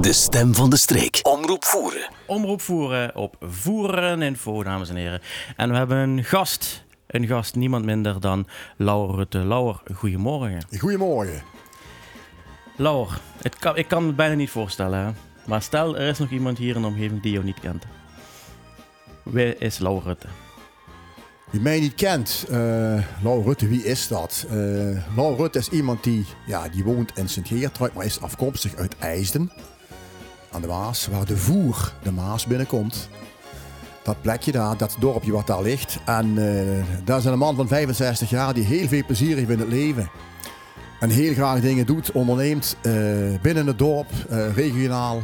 De stem van de streek. Omroep voeren. Omroep voeren op Voeren Info, dames en heren. En we hebben een gast. Een gast, niemand minder dan Lauwer Rutte. Lauwer, goedemorgen. Goedemorgen. Lauwer, het kan, ik kan me bijna niet voorstellen. Hè? Maar stel, er is nog iemand hier in de omgeving die jou niet kent. Wie is Lauwer Rutte? Wie mij niet kent, uh, Lau Rutte, wie is dat? Uh, Lau Rutte is iemand die, ja, die woont in Sint-Geertruid, maar is afkomstig uit IJsden aan de Maas, waar de voer de Maas binnenkomt. Dat plekje daar, dat dorpje wat daar ligt. En uh, daar is een man van 65 jaar die heel veel plezier heeft in het leven. En heel graag dingen doet, onderneemt uh, binnen het dorp, uh, regionaal,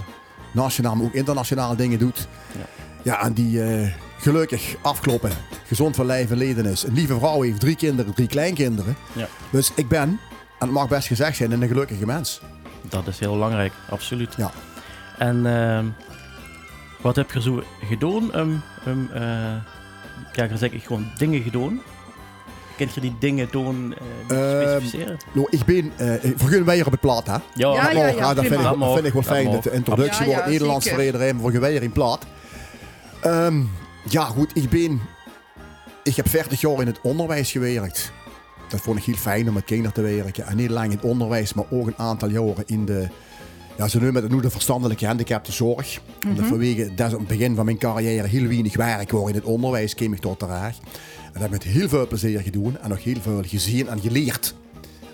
nationaal, maar ook internationaal dingen doet. Ja, ja en die gelukkig afkloppen, gezond van lijf en leden is. Een lieve vrouw heeft drie kinderen, drie kleinkinderen. Ja. Dus ik ben, en het mag best gezegd zijn, een gelukkige mens. Dat is heel belangrijk, absoluut. Ja. En uh, wat heb je zo gedaan? Um, um, uh, ja, dan zeg ik gewoon dingen gedaan. Kent je die dingen doen uh, specificeren? nou, ik ben, uh, vergun wij hier op het plaat, hè? Ja, ja, ja, ja, ja dat, vind ik, dat vind ik wel fijn. De introductie wordt ja, Nederlands voor iedereen, voor wij hier in plaat. Um, ja, goed, ik ben... Ik heb 40 jaar in het onderwijs gewerkt. Dat vond ik heel fijn om met kinderen te werken. En niet lang in het onderwijs, maar ook een aantal jaren in de ja, ze noemen het nu de verstandelijke gehandicaptenzorg. Mm -hmm. Vanwege dat het begin van mijn carrière heel weinig werk was in het onderwijs, kwam ik tot terecht. En dat heb ik met heel veel plezier gedaan en nog heel veel gezien en geleerd.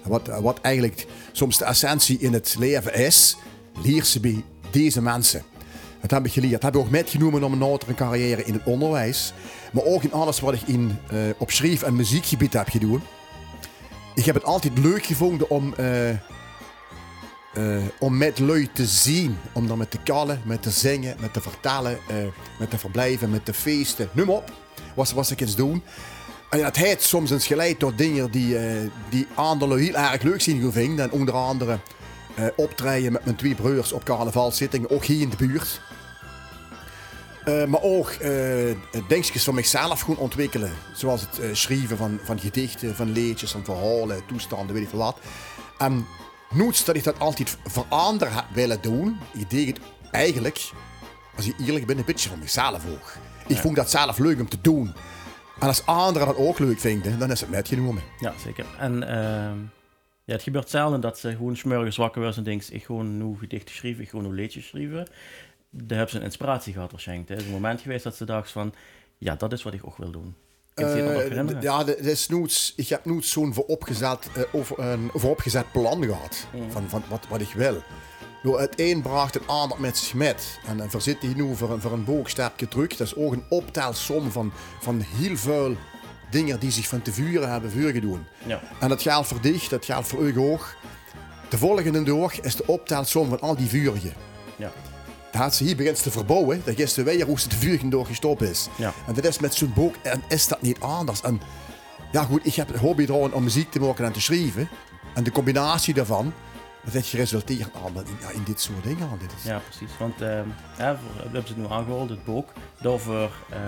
En wat, wat eigenlijk soms de essentie in het leven is, leer ze bij deze mensen. Dat heb ik geleerd. Dat heb ik ook metgenomen om een latere carrière in het onderwijs. Maar ook in alles wat ik in, uh, op schreef- en muziekgebied heb gedaan. Ik heb het altijd leuk gevonden om... Uh, uh, om met lui te zien, om dan met te kallen, met te zingen, met te vertellen, uh, met te verblijven, met te feesten, noem op. Wat, wat ik eens doen. En dat heeft soms eens geleid tot dingen die, uh, die anderen heel erg leuk zien vinden. En onder andere optreden met mijn twee broers op carnavalzittingen, ook hier in de buurt. maar ook dingetjes van mezelf gewoon ontwikkelen. Zoals het schrijven van, van gedichten, van liedjes, van verhalen, toestanden, weet ik veel wat. Nooit dat ik dat altijd veranderen heb willen doen. Ik deed het eigenlijk, als ik eerlijk ben, een beetje van mezelf ook. Ik vond dat zelf leuk om te doen. En als anderen dat ook leuk vinden, dan is het metgenomen. Ja, zeker. En uh, ja, het gebeurt zelden dat ze gewoon smurgen wakker was en denkt, ik gewoon nu gedichten schrijven, ik gewoon nu liedjes schrijven. Daar hebben ze een inspiratie gehad waarschijnlijk. Het is een moment geweest dat ze dacht van, ja, dat is wat ik ook wil doen. Uh, ja, dat is nooit, ik heb nooit zo'n vooropgezet, uh, over, een vooropgezet plan gehad mm. van, van wat, wat ik wil. Nou, het een bracht het ander met zich met. En dan verzit hij nu voor een, voor een boogstapje terug. Dat is ook een optelsom van, van heel veel dingen die zich van te vuren hebben vuurgedoen. Ja. En dat geldt voor dich, dat geldt voor u ook. De volgende dag is de optelsom van al die vuren. Ja dat ze hier begint te verbouwen, dan is de weer hoe ze de vuur door gestopt is. Ja. En dat is met zo'n boek en is dat niet anders. En ja goed, ik heb het hobby om muziek te maken en te schrijven. En de combinatie daarvan, dat heeft geresulteerd in, in dit soort dingen. Dit is... Ja, precies. Want uh, ja, we hebben ze nu aangehaald, het boek. Over, uh,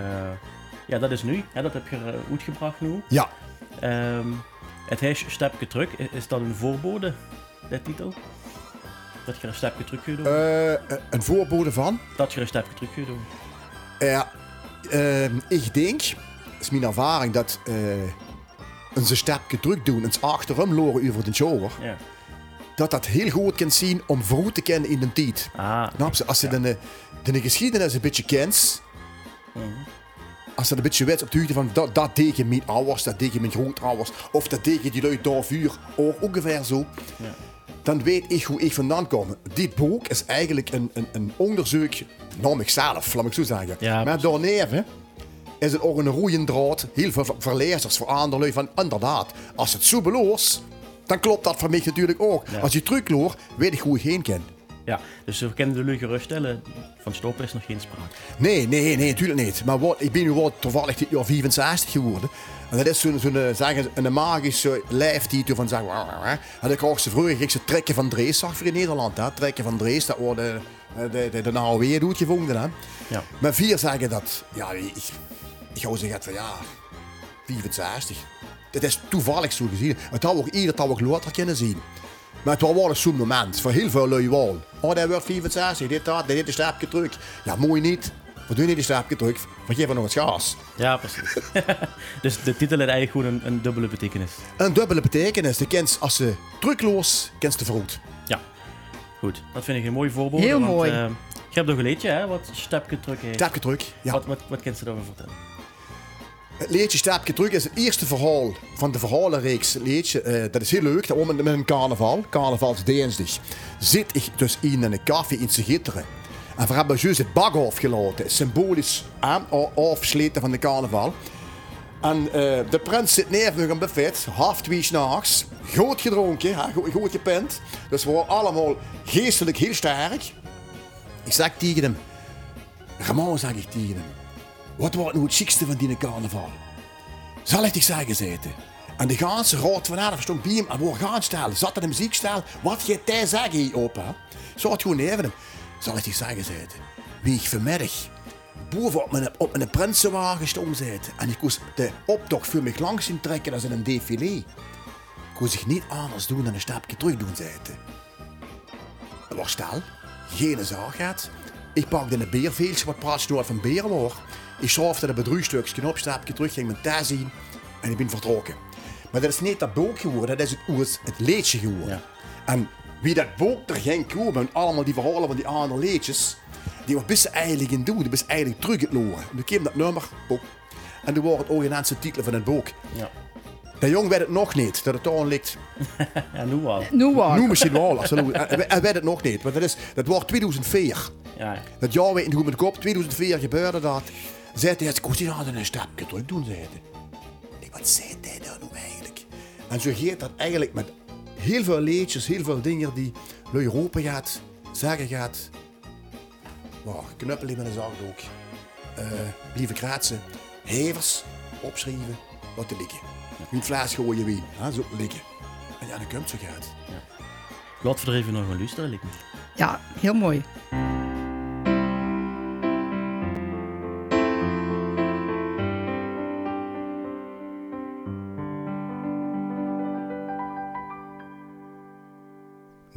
ja, dat is nu. Hè, dat heb je uh, uitgebracht nu. Ja. Um, het heet Stapje Terug. Is dat een voorbode, de titel? Dat je een stapje terug kunt doen? Uh, een voorbode van? Dat je een stapje terug kunt doen. Ja, uh, ik denk, dat is mijn ervaring, dat uh, een stapje terug doen, eens achterom loren over de shower. Ja. Dat dat heel goed kan zien om vroeg te kennen in de tijd. Ah, Als je ja. de, de geschiedenis een beetje kent, -hmm. als je een beetje weet op de hoogte van dat, dat deed je mijn ouders, dat deed je mijn grootouders, of dat deed je die lui daar vuur, of ongeveer zo. Ja dan weet ik hoe ik vandaan kom. Dit boek is eigenlijk een, een, een onderzoek naar mezelf, laat ik zo zeggen. Ja, maar daarneven is het ook een roeiend draad, heel veel verlezers, voor anderen van inderdaad, als het zo beloos, dan klopt dat voor mij natuurlijk ook. Als je terugloor, weet ik hoe ik heen ken. Ja, dus we kunnen de lu geruststellen, van stoppen is nog geen sprake. Nee, nee, nee, natuurlijk niet. Maar wat, ik ben nu wat toevallig dit jaar 65 geworden. En dat is zo'n zo zeggen, een magische lijftitel van zeggen. En ik ook ze vroeger ik ze trekken van Drees zag voor in Nederland. Hè? Trekken van Drees, dat wordt de, de, de, de AOW doet gevonden. Hè? Ja. Maar vier zeggen dat, ja, ik, ik zou zeggen van ja, 65. Het is toevallig zo gezien. Het had ook ieder dat ook later kunnen zien. Maar het was zo'n moment. Voor heel veel lui wel. Oh, dat wordt 65, dit, dat, dit is een terug. Ja, mooi niet. Wat doe je die stapje terug? Want je hebt nog het gas. Ja, precies. dus de titel heeft eigenlijk gewoon een, een, dubbele betekenis. Een dubbele betekenis. De kent als ze terugloos, kent de vroeg. Ja, goed. Dat vind ik een mooi voorbeeld. Heel want, mooi. Uh, je hebt nog een leedje, hè, wat stapje terug heeft. Stapje terug, ja. Wat, wat, wat kent ze daarover vertellen? Het leedje Stapje Terug is het eerste verhaal van de verhalenreeks leedje. Uh, dat is heel leuk, dat met, met een carnaval, carnavalsdienstig. Zit ik dus in een café in Gitteren. En we hebben juist het baghof gelaten, symbolisch aan afsleten van de carnaval. En uh, de prins zit neer voor een buffet, half twee s'nachts. Goed gedronken, goed, goed gepint. Dus we waren allemaal geestelijk heel sterk. Ik zeg tegen hem, Ramon zeg ik tegen hem. Wat wordt nu het chicste van die carnaval? Zal ik zeggen, zitten? En de ganse rood van Adem stond bij hem en we gaan stellen. Zat in de muziekstijl. Wat je jij zeggen, opa? Zo het gewoon even hem. Zal ik dich zeggen? Wie ik vanmiddag boven op mijn, op mijn prinsenwagen stond zitten. En ik koos de optocht voor mij langs zien trekken als in een défilé. Ik kon zich niet anders doen dan een stapje terug doen zitten. Er was stel, geen zaag had. Ik pakte een beerveeltje wat praat door van berenloor. Ik schroefde een bedrugstukje op, stapje terug, ging mijn thuis zien en ik ben vertrokken. Maar dat is niet dat boek geworden, dat is het, het leedje geworden. Ja. En wie dat boek er ging komen, allemaal die verhalen van die andere leedjes, die wat best eigenlijk in doen, die best eigenlijk terug het loren. Nu kwam dat nummer, boek. En toen wordt het originele titel van het boek. Ja. De jong weet het nog niet, dat het aan ligt. ja, nu wel. Nu wel. Nu misschien wel, absoluut. Hij weet het nog niet, maar dat, is, dat wordt 2004. Ja. Dat jaar weet niet hoe met kop, 2004 gebeurde dat. Zei hij, ik die hadden een stapje terug doen, zei hij. Wat zei hij dan nou eigenlijk? En zo gaat dat eigenlijk met heel veel leedjes, heel veel dingen die lui roepen gaat, zeggen gaat. Wow, knuppel in mijn zakdoek. Uh, blijven kraatsen. Hevers, opschrijven, wat te liggen. Niet fles gooien wie, hè, zo liggen. En ja, dan komt zo gaat. Ja. Laat voor even nog een luisteren, Ja, heel mooi.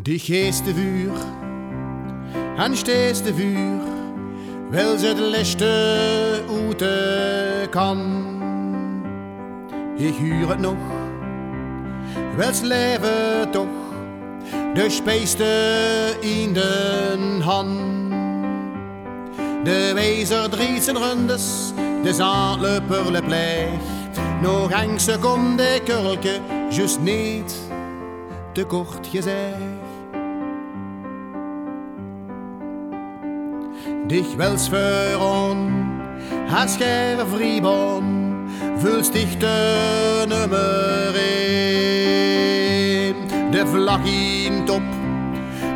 Die geeste vuur en steeste vuur, wil ze de lichte ute kan. Ik huur het nog, ze leven toch, de speeste in de hand. De wezer driet zijn rundes, de zaadle purle pleeg. Nog een seconde kurlke, just niet te kort gezegd. Dich wels veron, has ger vribon, vult dich de nummer een. De vlag in top,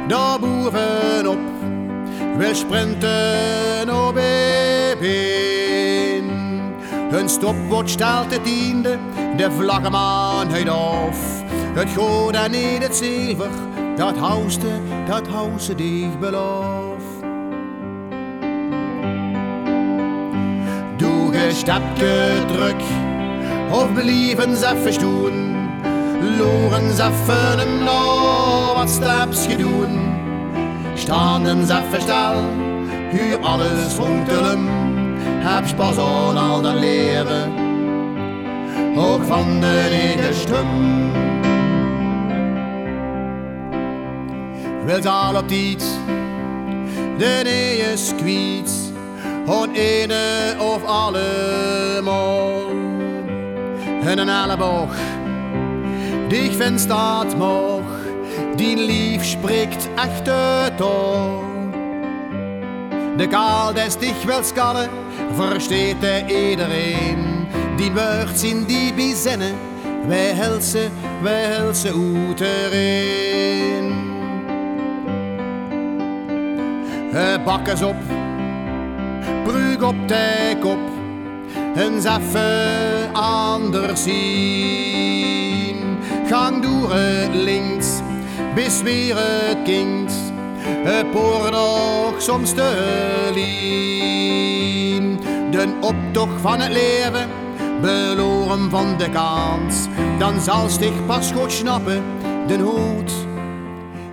daar bovenop, wil sprinten op been. Hun stopwatch stelt het tiende, de vlaggemaan huid af. Het goud en niet het zilver, dat houste, dat houste dich beloof. Stapje druk of believen ze even stoen. Loren even een nou wat stapsje doen. Standen ze stil, huur alles fonkelen. Heb pas aan al dat leven, ook van de negen stum. Wil al op iets, de nee is het ene of allemaal. En een elleboog, die vind staat moog, die lief spreekt echte toch. De kaal des dich wel skallen, versteet iedereen. Die woord zien die bizinnen, wij helsen, wij helsen oeterin. Bakkes op brug op de kop, eens even anders zien. Gang door het links, bis weer het kind, het nog soms te lien. De optocht van het leven, beloren van de kans, dan zal zich pas goed snappen, de hoed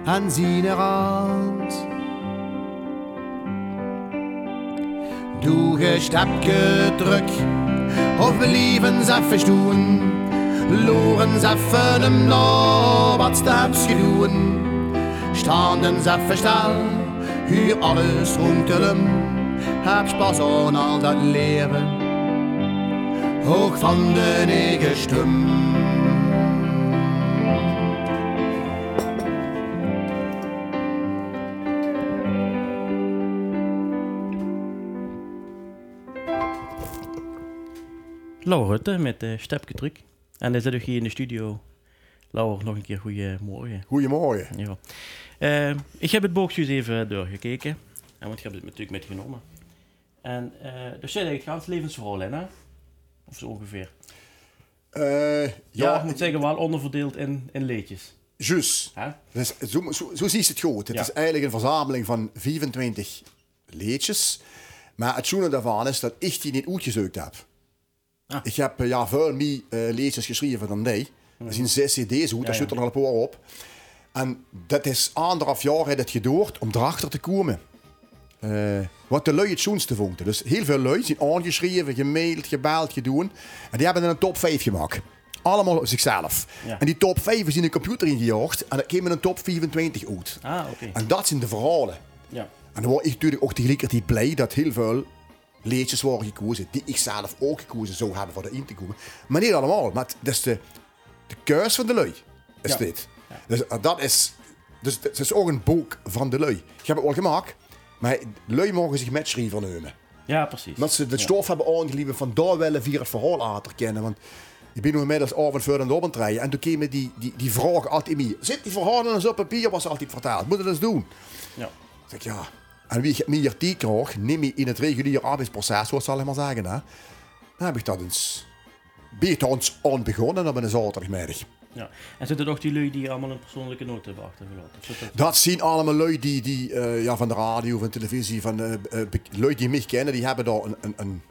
aan zijn rand. Doe je stapje druk, of believen ze verstoen. Loren ze even hem na wat stapje doen. Standen ze verstal, hier alles rond hem. Heb spas aan al dat leven, hoog van de negen Lauwer Rutte met uh, Stepke Truc. En dan zit ook hier in de studio. Lauwer, nog een keer goedemorgen. Goedemorgen. Ja. Uh, ik heb het boekje even doorgekeken. En want ik heb het natuurlijk metgenomen. En uh, dus jij het gaat levensverhaal in, hè? Of zo ongeveer. Uh, ja, ja, ik moet zeggen, wel onderverdeeld in, in leedjes. Juist. Dus, zo, zo, zo zie je het goed. Het ja. is eigenlijk een verzameling van 25 leedjes. Maar het schoenen daarvan is dat ik die niet uitgezocht heb. Ah. Ik heb ja, veel meer uh, lezers geschreven dan die. Er zijn zes cd's uit, daar zit er al een paar op. En dat is anderhalf jaar het geduurd om erachter te komen. Uh, wat de lui het schoonste vonden. Dus heel veel lui zijn aangeschreven, gemaild, gebeld, gedaan. En die hebben een top 5 gemaakt. Allemaal op zichzelf. Ja. En die top 5 is in de computer ingejaagd. En dat kwam een top 24 uit. Ah, okay. En dat zijn de verhalen. Ja. En dan word ik natuurlijk ook tegelijkertijd blij dat heel veel leedjes worden gekozen die ik zelf ook gekozen zou hebben voor de in te komen. Maar niet allemaal. Maar dat is de, de keus van de lui. Is dit. Ja. Dus dat is... Dus het is ook een boek van de lui. Ik heb het wel gemaakt. Maar lui mogen zich matchschrijven nemen. Ja, precies. Dat ze de stof hebben aangelieven van daar willen via het verhaal aan te kennen. Want ik ben nu inmiddels avond voor en op rijden. En toen kwamen die, die, die vraag altijd in mij. Zit die verhalen eens op papier, was altijd verteld. Moet je dat eens doen? Ja. zeg ja. En wie meer die krijgt, neem je in het reguliere arbeidsproces, zoals zal ik maar zeggen. Hè? Dan heb ik dat eens beter ons aan begonnen op een zaterdagmiddag. Ja. En zitten toch die lui die allemaal een persoonlijke noot hebben achtergelaten? Dat... dat zien allemaal lui die, die uh, ja, van de radio, van televisie, van uh, uh, lui die mij kennen, die hebben daar een, een, een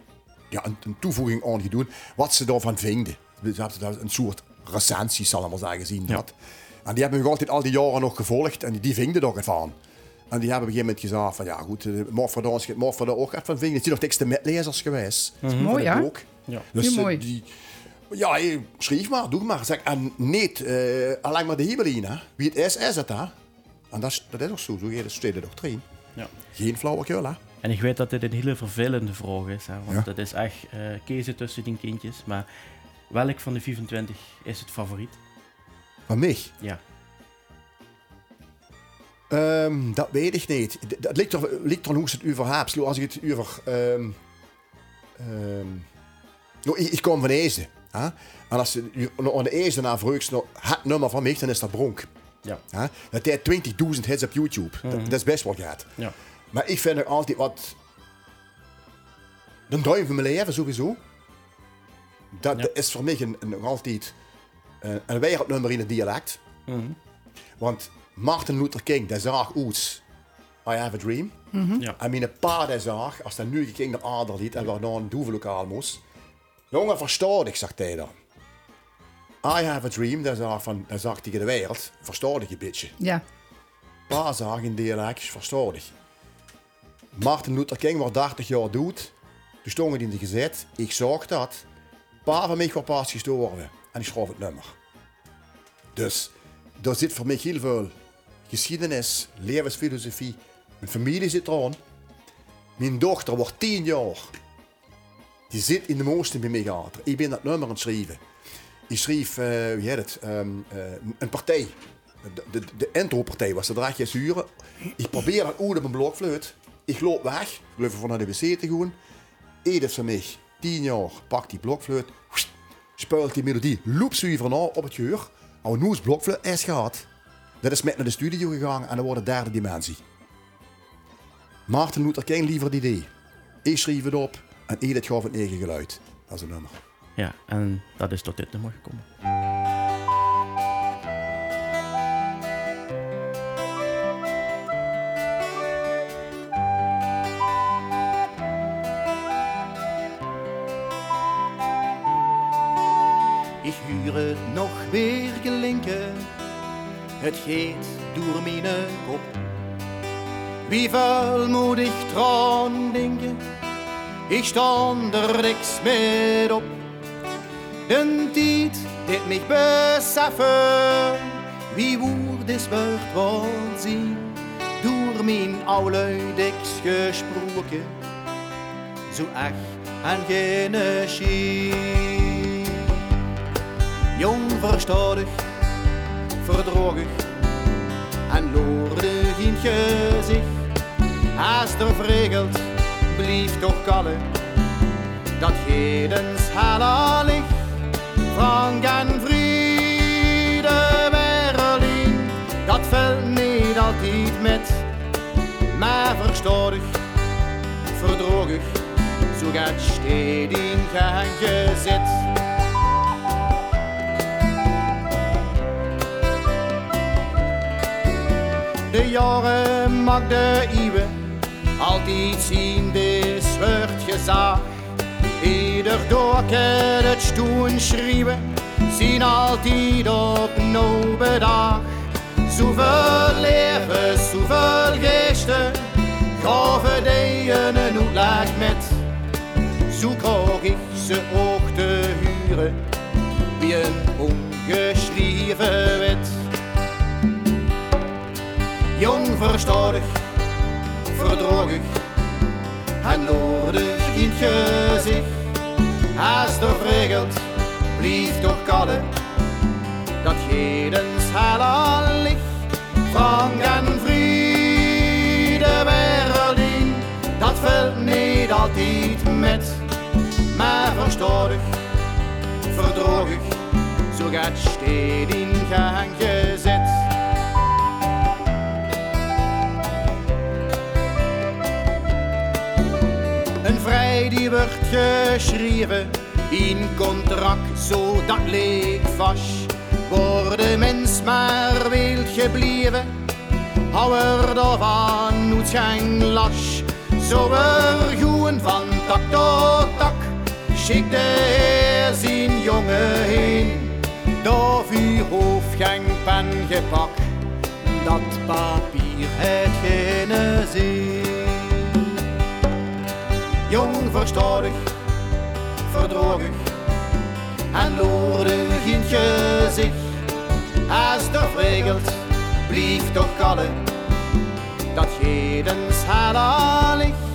ja, een, een, toevoeging aan gedaan. Wat ze daarvan vinden. Ze hebben daar een soort recensie, zal ik maar zeggen, zien. Ja. Dat. En die hebben nog altijd al die jaren nog gevolgd en die, die vinden er van. En die hebben op een gegeven moment gezegd van ja goed, Morfordans gaat Morfordans ook gaat van vinden. Het zijn nog teksten met lezers geweest. Mm -hmm. Mooi ja. Ook. ja. Dus mooi. die, ja, schrijf maar, doe maar. Zeg, en niet uh, alleen maar de hibeline. Hè. Wie het is, is het. Hè. En dat is, dat is ook zo. Zo gaat de doctrine. Ja. Geen flauwekul, hè. En ik weet dat dit een hele vervelende vraag is. Hè, want ja. dat is echt uh, kiezen tussen die kindjes. Maar welk van de 24 is het favoriet? Van mij? Ja. Um, dat weet ik niet. Dat ligt er, ligt er hoe ze het over hebt. Als ik het over... Um, um, nou, ik, ik kom van Ezen. Hè? En als je aan de eerste naar vroeg het nummer van mij, dan is dat Bronk. Ja. Hè? Dat heeft 20.000 hits op YouTube. Mm -hmm. dat, dat, is best wel gaat. Ja. Maar ik vind nog altijd wat... De duim van mijn leven sowieso. Dat, ja. dat is voor mij een, nog altijd een, een wereldnummer in het dialect. Mm -hmm. Want Martin Luther King, dat zag uit I Have a Dream. Mm -hmm. ja. En mijn pa dat zag, als hij nu ging naar Aderlied en waar dan een doevenlokaal moest. Jongen, versta ik, zegt hij dan. I have a dream, dat zag, van, dat zag tegen de wereld. Versta ik een beetje. Ja. Pa zag in dialect, versta ik. Martin Luther King wordt 30 jaar dood. Toen stond het in de gezet. Ik zag dat. Pa van mij was pas gestorven. En ik schreef het nummer. Dus, daar zit voor mij heel veel geschiedenis, levensfilosofie. Mijn familie zit eraan. Mijn dochter wordt 10 jaar. Die zit in de mooiste bij mij. Ik ben dat nummer aan het schrijven. Ik schreef, uh, hoe heet het, um, uh, een partij. De, de, de intro-partij was de draadje zuren. Ik probeer dat uit op een blokfluit. Ik loop weg, ik loop van naar de wc te gaan. Edith van mij, 10 jaar, pakt die blokfluit, speelt die melodie, loopzuiver na op het geur. Al nu is blokfluit is gehad. Dat is met naar de studio gegaan en dan wordt de derde dimensie. Maarten Luther King liever die idee. Ik schreef het op en Edith gaf het eigen geluid. Dat is een nummer. Ja, en dat is tot dit nummer gekomen. Geeft door mijn kop. Wie veelmoedig tron dingen, ik stond er niks meer op. De tijd dit mich beseffen, wie woord is werd zien, door mijn oude diks gesproken, zo echt en geen schien. Jong verstandig, verdrogig en loordig in gezicht. Als er vregelt, blief toch kallen, dat hedens helle licht. Frank en vrede Berlin, dat valt niet altijd met, maar verstandig, verdrogig, zo gaat steeds in gang gezet. Mag de iwe altijd zien de wordt gezaagd. Ieder doorkeer het stoen schrijven, zien altijd op nieuwe dag. Zoveel leven, zoveel geesten, gaven die een uitleg met. Zo krijg ik ze ook te huren, wie een ongeschreven verstandig, verdrogig en noordig in gezicht. Als er vregelt, blieft toch kallen, dat hedens helle licht. Frank en vrede Berlin, dat valt niet altijd met, maar verstandig, verdrogig, zo gaat steeds in gang gezet. Wordt geschreven in contract, zo dat leek vast. Worden mens maar wild gebleven, hou er van uit geen las. Zo er gaan van tak tot tak, schik de heer zijn jongen heen. Door uw geen pen gepakt, dat papier het geen zin jong verstandig, verdrogig en loordig in het gezicht. Als er vregelt, blieft toch kallen, dat hedens helle licht.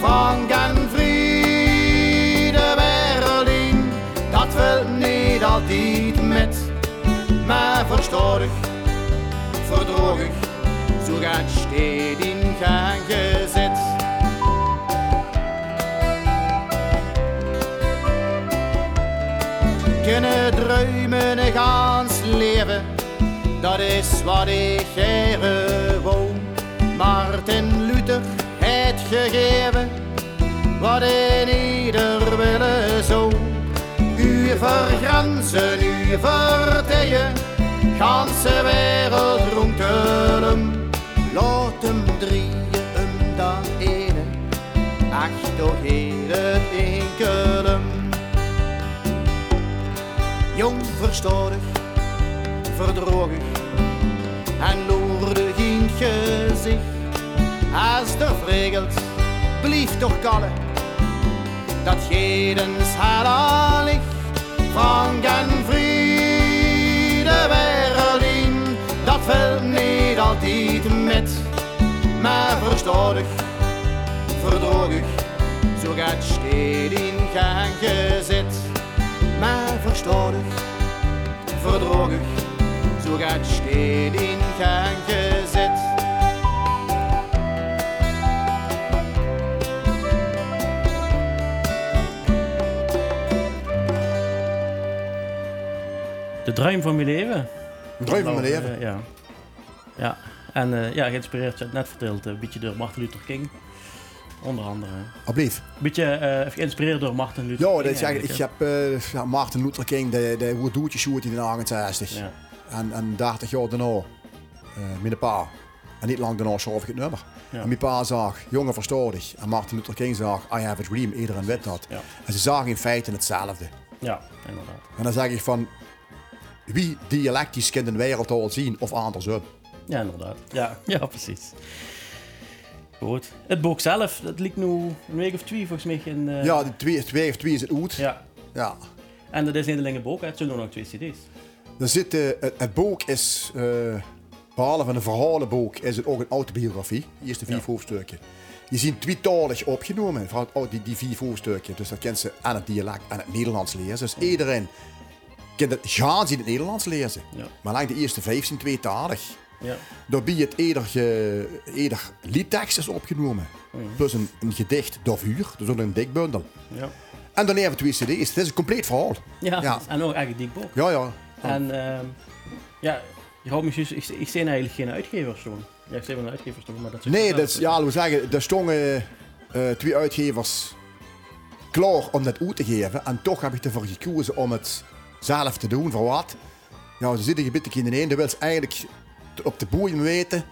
Frank en vrede Berlin, dat wil niet altijd met, maar verstandig, verdrogig, zo gaat steeds in gang gezet. En gaans leven. Dat is wat ik gewoon. Martin Luther het gegeven, wat in ieder willen zo. U vergrenzen, u vertijen, ganse wereld ronkelen. Laat hem drieën, hem dan ene, ach toch heel het enkele jong verstandig, verdrogig en loerdig in het gezicht. Als er vregelt, blieft toch kallen, dat hedens helle licht. Frank en vrede dat valt niet altijd met, maar verstandig, verdrogig, zo gaat steeds in gang gezet maar verstandig, verdrogig, zo gaat steeds in gang gezet. De druim van mijn leven. Druim van mijn leven. eh, ja. Ja, en eh, ja, geïnspireerd, je het net verteld, een beetje door Martin Luther King. Onder andere. Een Alblieft. beetje eh, geïnspireerd door Martin Luther Ja, King. dat is eigenlijk, ik heb eh, ja, Martin Luther King, de, de, hoe doet je shoot in de 68. hè. Ja. En, en 30 jaar daarna, uh, mijn pa. En niet lang daarna schreef ik het nummer. Ja. En mijn pa zag, jongen verstandig. En Martin Luther King zag, I have a dream, iedereen weet dat. Ja. En ze zagen in feite hetzelfde. ja, inderdaad. En dan zeg ik van, wie dialectisch kan de wereld al zien of andersom? Ja, inderdaad. Ja, ja precies. Goed. Het boek zelf, dat ligt nu een week of twee volgens mij in... Uh... Ja, de twee, twee of twee is het oud. Ja. ja. En dat is niet alleen een boek, het zijn nog twee cd's. Er zit, uh, het, het, boek is, uh, behalve een verhalenboek, is het ook een autobiografie. De eerste vier ja. hoofdstukken. Die zijn tweetalig opgenomen, vooral oh, die, die vier hoofdstukken. Dus dat kent ze aan het dialect, aan het Nederlands lezen. Dus iedereen kent het gaan in het Nederlands lezen. Ja. Maar lang de eerste vijf zijn tweetalig. Ja. Daarbij het eerder, ge, eerder liedtekst is opgenomen. Mm. Plus een, een gedicht door uur, dus ook een dikbundel. Ja. En dan even twee cd's. Het is een compleet verhaal. Ja, ja. en ook eigenlijk dik boek. Ja, ja. En uh, ja, je houdt me juist, ik, ik zie eigenlijk geen uitgevers toen. Ja, ik zie wel een uitgevers toen, maar dat is Nee, dat is, ja, we zeggen, er stonden uh, twee uitgevers klaar om dat uit te geven. En toch heb ik ervoor gekozen om het zelf te doen. Voor wat? Ja, ze zitten een beetje in de een. Dat wil eigenlijk op de boeien weten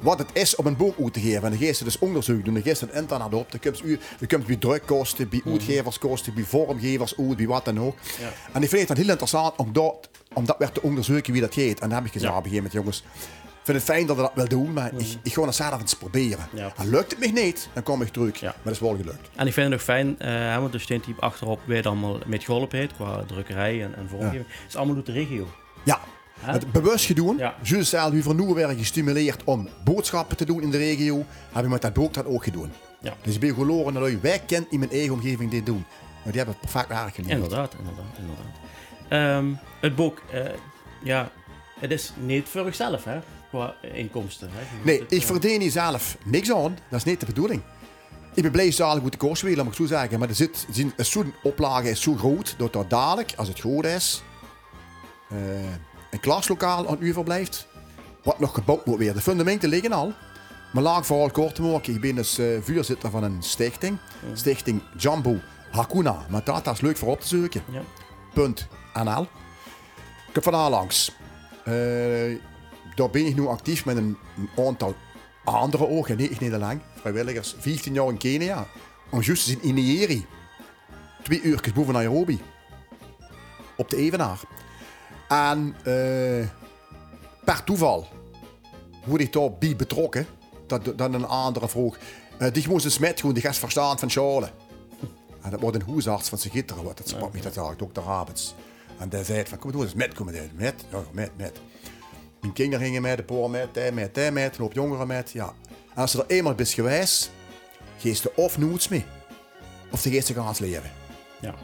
wat het is om een boek uit te geven. En dan geeft ze dus onderzoek doen. Dan geeft ze het internet op. Dan komt je komt bij drukkosten, bij mhm. uitgeverskosten, bij vormgevers uit, bij wat dan ook. Ja. En ik vind het dan heel interessant om dat, om dat weer te onderzoeken wie dat heet. En dan heb ik gezegd ja. op een gegeven moment, jongens, ik vind het fijn dat we dat wel doen, maar ik, mhm. ik ga het zelf eens proberen. Ja. En lukt het me niet, dan kom ik terug. Ja. Maar dat is wel gelukt. En ik vind het ook fijn, uh, want er staat hier achterop weet allemaal met geholpen heeft, qua drukkerij en, en vormgeving. Het is allemaal uit de regio. Ja, het bewust gedaan. Ja. Jules zei, u van werden gestimuleerd om boodschappen te doen in de regio. Heb je met dat boek dat ook gedaan. Ja. Dus ik ben geloren dat wij kent in mijn eigen omgeving dit doen. Maar die hebben het perfect aardig gedaan. Inderdaad, inderdaad, inderdaad. Um, het boek, uh, ja, het is niet voor zichzelf, hè, qua inkomsten. Hè. Nee, het, ik uh... verdien hier zelf niks aan. Dat is niet de bedoeling. Ik ben blij dat goed de wil, moet ik zo zeggen. Maar er zit, zo'n oplage is zo groot dat dat dadelijk, als het goed is, uh, een klaslokaal aan u verblijft, wat nog gebouwd moet worden. De fundamenten liggen al. Maar laag vooral kort te maken, ik ben dus uh, vuurzitter van een stichting. Stichting Jumbo Hakuna. Dat is leuk voor op te zoeken. Ja. Punt NL. Ik heb vandaag langs. Uh, daar ben ik nu actief met een, een aantal andere ogen, niet, niet lang. Vrijwilligers, 15 jaar in Kenia. Om juist in Inieri. Twee uur boven Nairobi. Op de Evenaar. En uh, per toeval word ik daarbij betrokken. Dat, dan een andere vroeg. Uh, die moest eens met gewoon de gast verstaan van Charles. En dat wordt een hoesarts van zijn gitteren. Wat dat sprak me dat jaar, dokter Rabens. En die zei van, kom doe eens met, kom met, met, ja, met, met. Mijn kinderen gingen met, de poor met, die met, die met, een hoop jongeren met, ja. En als ze er eenmaal bent geweest, geest ze of nooit mee. Of ze geest ze gaan leven. Ja.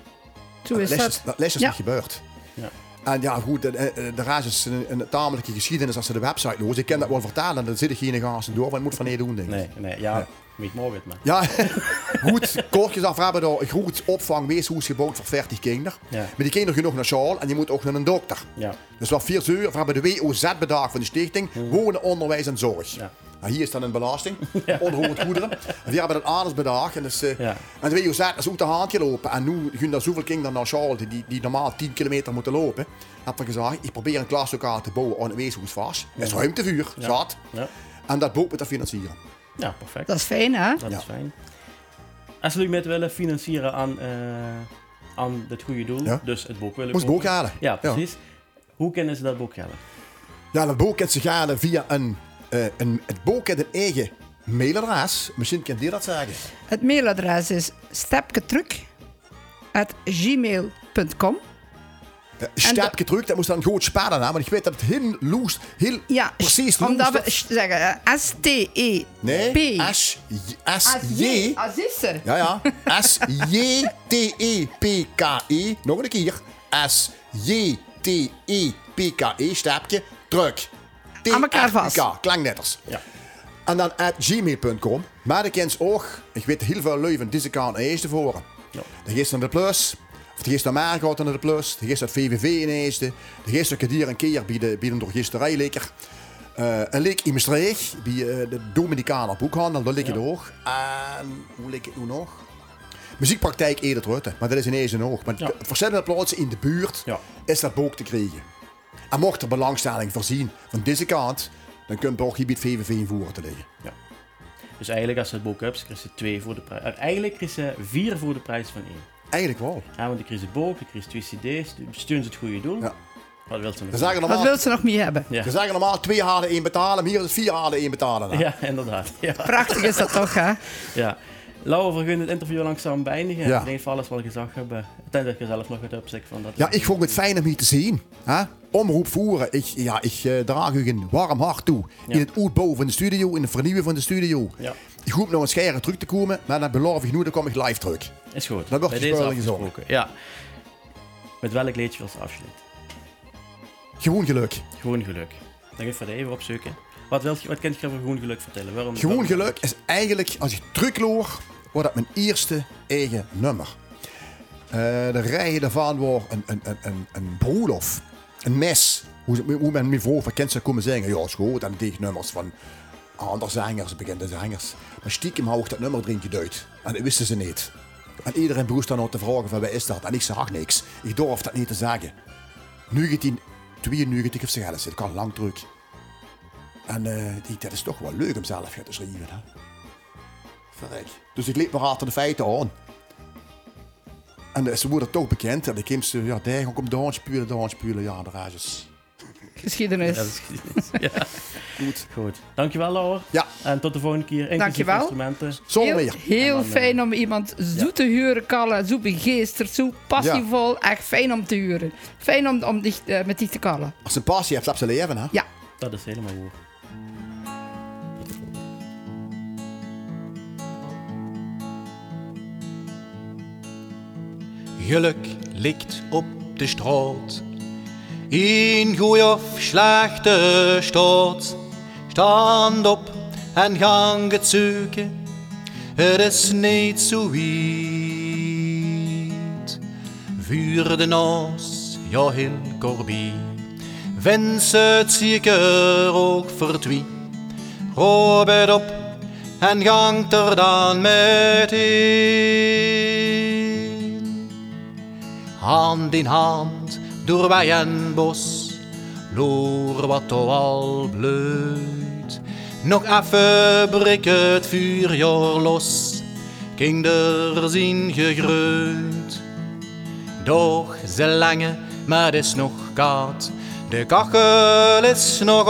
Zo is dat. Dat is niet gebeurd. Ja. En ja, goed, de, de rest is een, een tamelijke geschiedenis als ze de website lozen. Ik kan dat wel vertellen, dan zit ik geen gasten door, maar het moet van nee doen, denk ik. Nee, nee, ja. Niet morgen, maar. Ja, goed. Kortjes af, we hebben daar een goed opvangweeshuis gebouwd voor 40 kinderen. Ja. Maar die kinderen genoeg naar school en je moet ook naar een dokter. Ja. Dus wat vier uur, we hebben de WOZ-bedrag van de stichting, hmm. wonen, onderwijs en zorg. Ja. Nou, hier is dan een belasting, ja. onderhoud goederen. En die hebben een aardesbedrag. En, dus, uh, ja. en de WOZ is ook de hand gelopen. En nu gaan er zoveel kinderen naar school die, die normaal 10 kilometer moeten lopen. Heb ik gezegd, ik probeer een klaslokaal te bouwen aan het weeshuis vast. Dat is ruimtevuur, zat. Ja. En dat boven te financieren. Ja, perfect. Dat is fijn, hè? Dat is fijn. Als jullie met willen financieren aan, uh, aan het goede doel, dus het boek willen Moest boek halen. Ja, precies. Hoe kunnen ze dat boek halen? Ja, dat boek kan ze halen via een uh, een, het boek heeft een eigen mailadres. Misschien kan je dat zeggen. Het mailadres is stepketruk.gmail.com uh, Stepke terug, dat moest dan gewoon sparen, maar ik weet dat het heel loes, heel ja, precies omdat we zeggen S-T-E-P. Nee, S-J. Azisser. Ja, ja. S-J-T-E-P-K-E. Nog een keer. S-J-T-E-P-K-E, stapje, terug. Aan elkaar vast. Ja. En dan at gmail.com. Maar de kent ook, ik weet heel veel lui van deze kant eerst tevoren. Ja. De geest naar de plus. Of de geest naar mij gaat naar de plus. De geest naar VVV in eerste. De geest naar hier een keer bij de, bij de gisterij lekker. Uh, een leek in Maastricht, bij uh, de Dominicaner boekhandel, daar lig je ja. ook. En hoe lig het nu nog? Muziekpraktijk Edert Rutte, maar dat is ineens een oog. Maar ja. verschillende plaatsen in de buurt ja. is dat boek te krijgen. En mocht er belangstelling voorzien van deze kant, dan kunt je het VVV invoeren te liggen. Ja. Dus eigenlijk als je het boek hebt, krijg je twee voor de prijs. Uiteindelijk krijg je vier voor de prijs van één. Eigenlijk wel. Ja, want ik krijg het boek, ik krijg twee cd's, steun het goede doel. Ja. Wat wil ze nog? Ze Wat wil ze nog meer hebben? Ja. ze zeggen normaal twee halen, één betalen. Maar hier is het vier halen, één betalen. nou. Ja, inderdaad. Ja. Prachtig is dat toch, hè? ja. Laura, we gaan het interview langzaam beëindigen. Ja. Ik denk alles wat ik gezegd heb. eh, Tenzij je zelf nog wat opzicht van dat. Ja, ik vond het fijn om hier te zien. Hè? Omroep voeren. Ik, ja, ik eh, draag u een warm hart toe. Ja. In het uitbouwen van de studio, in het vernieuwen van de studio. Ja, Ik hoop nog een scheren terug te komen, maar dan beloof ik nu, dan kom ik live terug. is goed. Dan wordt gezongen. afgesproken. Ja. Met welk liedje wil ze afsluiten? Gewoon geluk. Gewoon geluk. Dan ga ik verder even opzoeken. Wat, wil je, wat kan je over gewoon geluk vertellen? Waarom, Gewoon waarom- geluk is eigenlijk, als ik terugloor, wordt dat mijn eerste eigen nummer. Eh, de rijen daarvan wordt een, een, een, een, een een mes. Hoe, ze- hoe men me vroeg, wat kent ze komen zeggen? Ja, is goed. En nummers van andere zangers, bekende zangers. Maar stiekem hou ik dat nummer erin geduid. En dat wisten ze niet. En iedereen behoest dan ook te vragen van, waar is dat? En ik zag niks. Ik durf dat niet te zeggen. 1992 of zelfs, het kan lang terug. En eh, die, dat is toch wel leuk om zelf te schrijven. Hè? Verrek. Dus ik liep me achter de feiten aan. En eh, ze worden toch bekend. En de kimste, ja, daar gaan kom danspulen, danspulen. Ja, de rages. Geschiedenis. Ja, dat is geschiedenis. ja. Goed. Goed. Dankjewel, Laura. Ja, En tot de volgende keer. Dankjewel. instrumenten. zonder Heel, meer. heel dan, eh, fijn om iemand zo te huren, kallen, zo begeesterd, zo passievol. Echt fijn om te huren. Fijn om, om dich, eh, met die te kallen. Als ze een passie hebt, laat ze leven. Hè? Ja, Dat is helemaal goed. Geluk ligt op de straat. In goeie of slechte staat. Stand op en gang het zoeken. Het is niet zo wiet. Vuur de naas, ja heel korby. Wens het zeker ook verdwie. Robert op en gangt er dan met. Hand in hand door wij en bos, loer wat al bleut. Nog even brik het vuurjaar los, ging er zien gegreut. Doch ze lange, maar is nog koud. De kachel is nog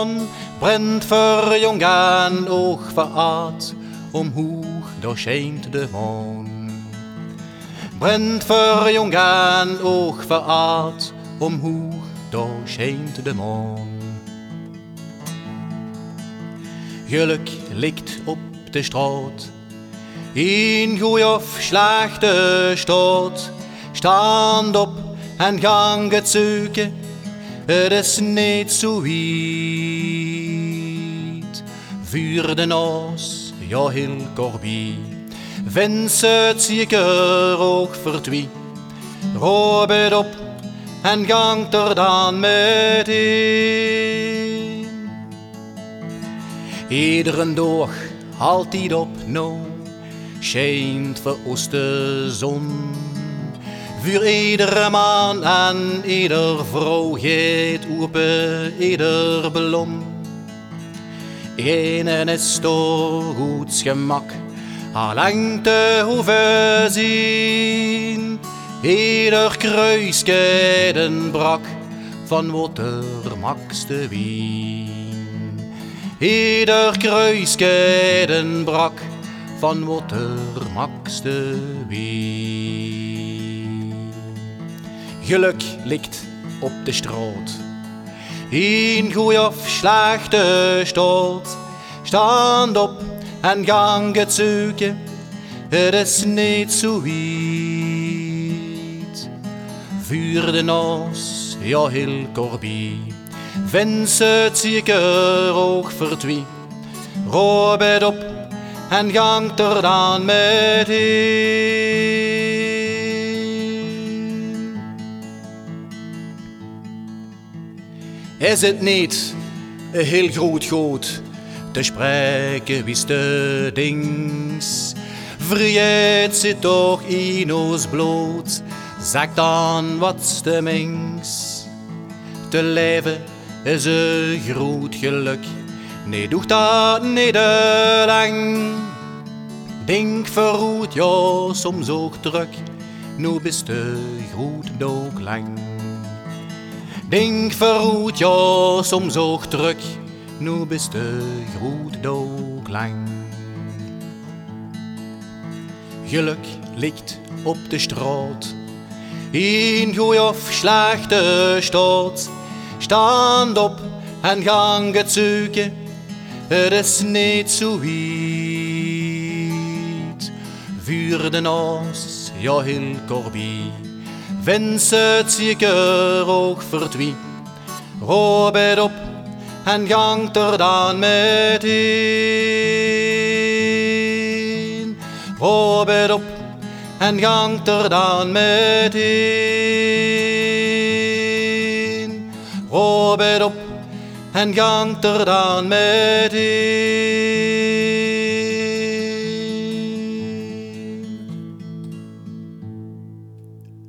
on. Brent voor jong en oog. Omhoog, daar schijnt de maan. Brent voor jong en oog veraat. Omhoog, daar schijnt de maan. Geluk ligt op de straat. In goeie of slechte staat. Stand op en gang het zoeken. Het is niet zo wiet. Vuur de naas, ja korby. Wens het zeker ook verdwie. Robert op en gangt er dan met in. Iedere dag, altijd op nou, schijnt voor ons zon. Voor iedere man en ieder vrouw geet open ieder ballon. Ene is toch goed gemak, haar lengte hoeven zien. Ieder kruiskeden brak van wat er makste wien. Ieder kruiskeden brak van wat er makste wien. Geluk ligt op de straat. In goeie of slechte staat. Stand op en gang het zoeken. Het is niet zo wiet. Vuur de naas, ja heel korby. Wens het zeker ook verdwie. Robert op en gangt er dan met. Is het niet een heel groot goed te spreken wist de dings? Vrijheid zit toch in ons bloed, zeg dan wat de. Te leven is een groot geluk, nee doe dat niet te lang. Denk verroet ja soms ook druk, nu bist de groet ook lang. Denk verroet ja soms ook druk, nu bist de groet ook lang. Geluk ligt op de straat, in goeie of slechte staat. Stand op en gang het zoeken, het is niet zo wiet. Vuur de naast, ja heel korbi, wens het zeker ook verdwie. Robert op en gang er dan met in. Robert op en gang er dan met in. Robert op en gang er dan met in.